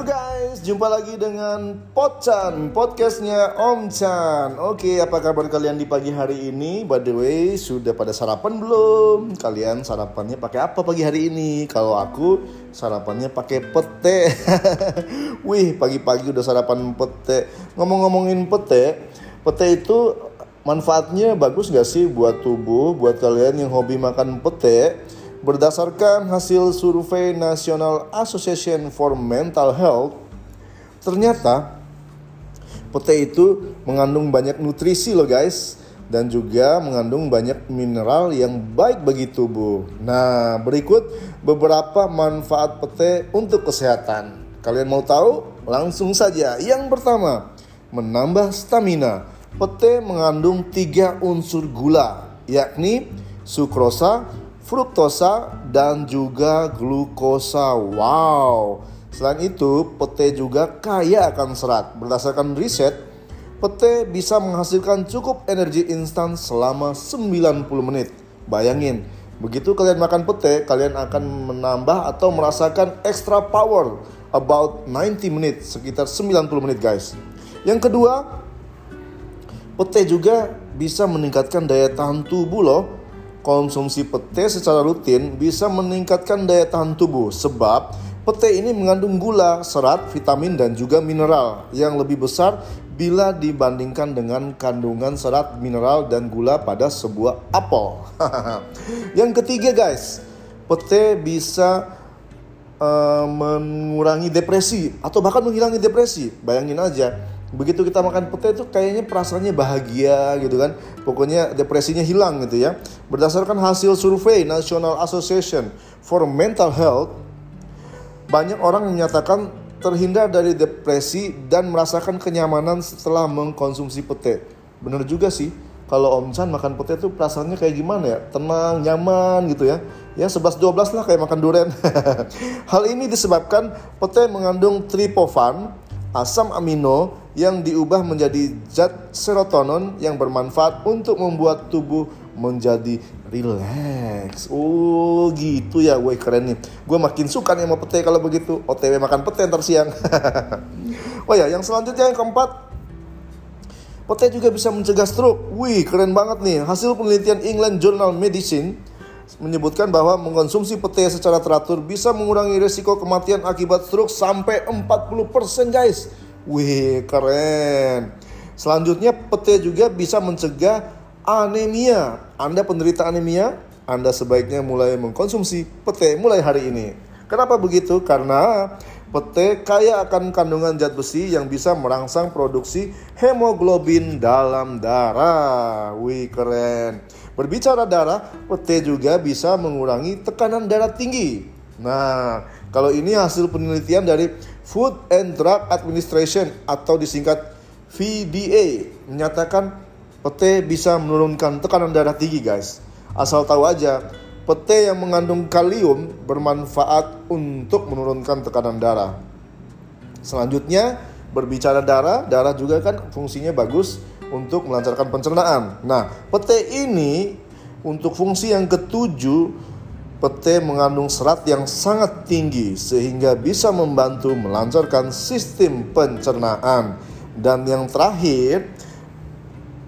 Yo guys, jumpa lagi dengan Pocan, podcastnya Om Chan. Oke, apa kabar kalian di pagi hari ini? By the way, sudah pada sarapan belum? Kalian sarapannya pakai apa pagi hari ini? Kalau aku sarapannya pakai pete. Wih, pagi-pagi udah sarapan pete. Ngomong-ngomongin pete, pete itu manfaatnya bagus gak sih buat tubuh? Buat kalian yang hobi makan pete? Berdasarkan hasil survei National Association for Mental Health, ternyata pete itu mengandung banyak nutrisi loh guys dan juga mengandung banyak mineral yang baik bagi tubuh. Nah, berikut beberapa manfaat pete untuk kesehatan. Kalian mau tahu? Langsung saja. Yang pertama, menambah stamina. Pete mengandung tiga unsur gula, yakni sukrosa, fruktosa, dan juga glukosa. Wow. Selain itu, pete juga kaya akan serat. Berdasarkan riset, pete bisa menghasilkan cukup energi instan selama 90 menit. Bayangin, begitu kalian makan pete, kalian akan menambah atau merasakan extra power about 90 menit, sekitar 90 menit guys. Yang kedua, pete juga bisa meningkatkan daya tahan tubuh loh konsumsi pete secara rutin bisa meningkatkan daya tahan tubuh sebab pete ini mengandung gula, serat, vitamin dan juga mineral yang lebih besar bila dibandingkan dengan kandungan serat, mineral dan gula pada sebuah apel. yang ketiga guys, pete bisa uh, mengurangi depresi atau bahkan menghilangi depresi. Bayangin aja begitu kita makan pete itu kayaknya perasaannya bahagia gitu kan. Pokoknya depresinya hilang gitu ya. Berdasarkan hasil survei National Association for Mental Health banyak orang menyatakan terhindar dari depresi dan merasakan kenyamanan setelah mengkonsumsi pete. Bener juga sih kalau Om Chan makan pete itu perasaannya kayak gimana ya tenang nyaman gitu ya ya 11-12 lah kayak makan durian hal ini disebabkan pete mengandung triptofan asam amino yang diubah menjadi zat serotonin yang bermanfaat untuk membuat tubuh menjadi rileks. Oh gitu ya, gue keren nih. Gue makin suka nih sama pete kalau begitu. OTW makan pete ntar siang. oh ya, yang selanjutnya yang keempat, pete juga bisa mencegah stroke. Wih, keren banget nih. Hasil penelitian England Journal Medicine menyebutkan bahwa mengkonsumsi pete secara teratur bisa mengurangi risiko kematian akibat stroke sampai 40% guys. Wih, keren. Selanjutnya pete juga bisa mencegah anemia. Anda penderita anemia, Anda sebaiknya mulai mengkonsumsi pete mulai hari ini. Kenapa begitu? Karena pete kaya akan kandungan zat besi yang bisa merangsang produksi hemoglobin dalam darah. Wih, keren. Berbicara darah, pete juga bisa mengurangi tekanan darah tinggi. Nah, kalau ini hasil penelitian dari Food and Drug Administration atau disingkat VDA menyatakan pete bisa menurunkan tekanan darah tinggi, guys. Asal tahu aja, pete yang mengandung kalium bermanfaat untuk menurunkan tekanan darah. Selanjutnya, berbicara darah, darah juga kan fungsinya bagus untuk melancarkan pencernaan. Nah, pete ini untuk fungsi yang ketujuh, pete mengandung serat yang sangat tinggi sehingga bisa membantu melancarkan sistem pencernaan. Dan yang terakhir,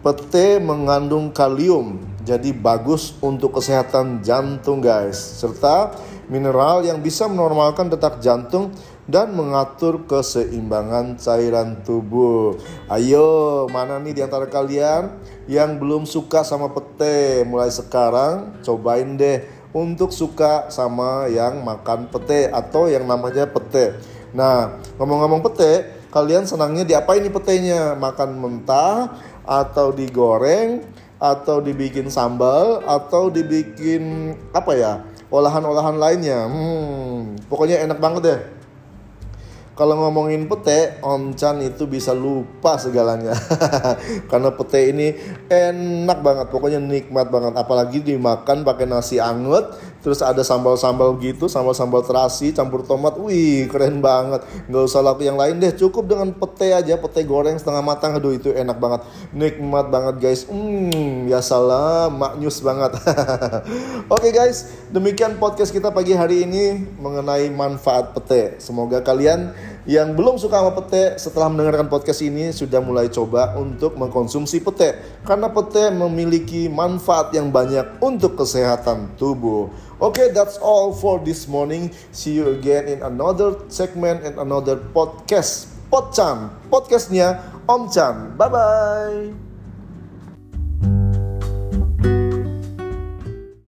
pete mengandung kalium, jadi bagus untuk kesehatan jantung, guys, serta mineral yang bisa menormalkan detak jantung dan mengatur keseimbangan cairan tubuh. Ayo, mana nih di antara kalian yang belum suka sama pete? Mulai sekarang cobain deh untuk suka sama yang makan pete atau yang namanya pete. Nah, ngomong-ngomong pete, kalian senangnya diapain nih petenya? Makan mentah atau digoreng atau dibikin sambal atau dibikin apa ya? olahan-olahan lainnya. Hmm, pokoknya enak banget deh. Kalau ngomongin pete, Om Chan itu bisa lupa segalanya. Karena pete ini enak banget, pokoknya nikmat banget. Apalagi dimakan pakai nasi anget, terus ada sambal-sambal gitu, sambal-sambal terasi, campur tomat. Wih, keren banget. Nggak usah laku yang lain deh, cukup dengan pete aja, pete goreng setengah matang. Aduh, itu enak banget. Nikmat banget guys. Hmm, ya salah, maknyus banget. Oke okay, guys, demikian podcast kita pagi hari ini mengenai manfaat pete. Semoga kalian yang belum suka sama pete setelah mendengarkan podcast ini sudah mulai coba untuk mengkonsumsi pete karena pete memiliki manfaat yang banyak untuk kesehatan tubuh. Oke, okay, that's all for this morning. See you again in another segment and another podcast. Podchan, podcastnya Om Chan. Bye bye.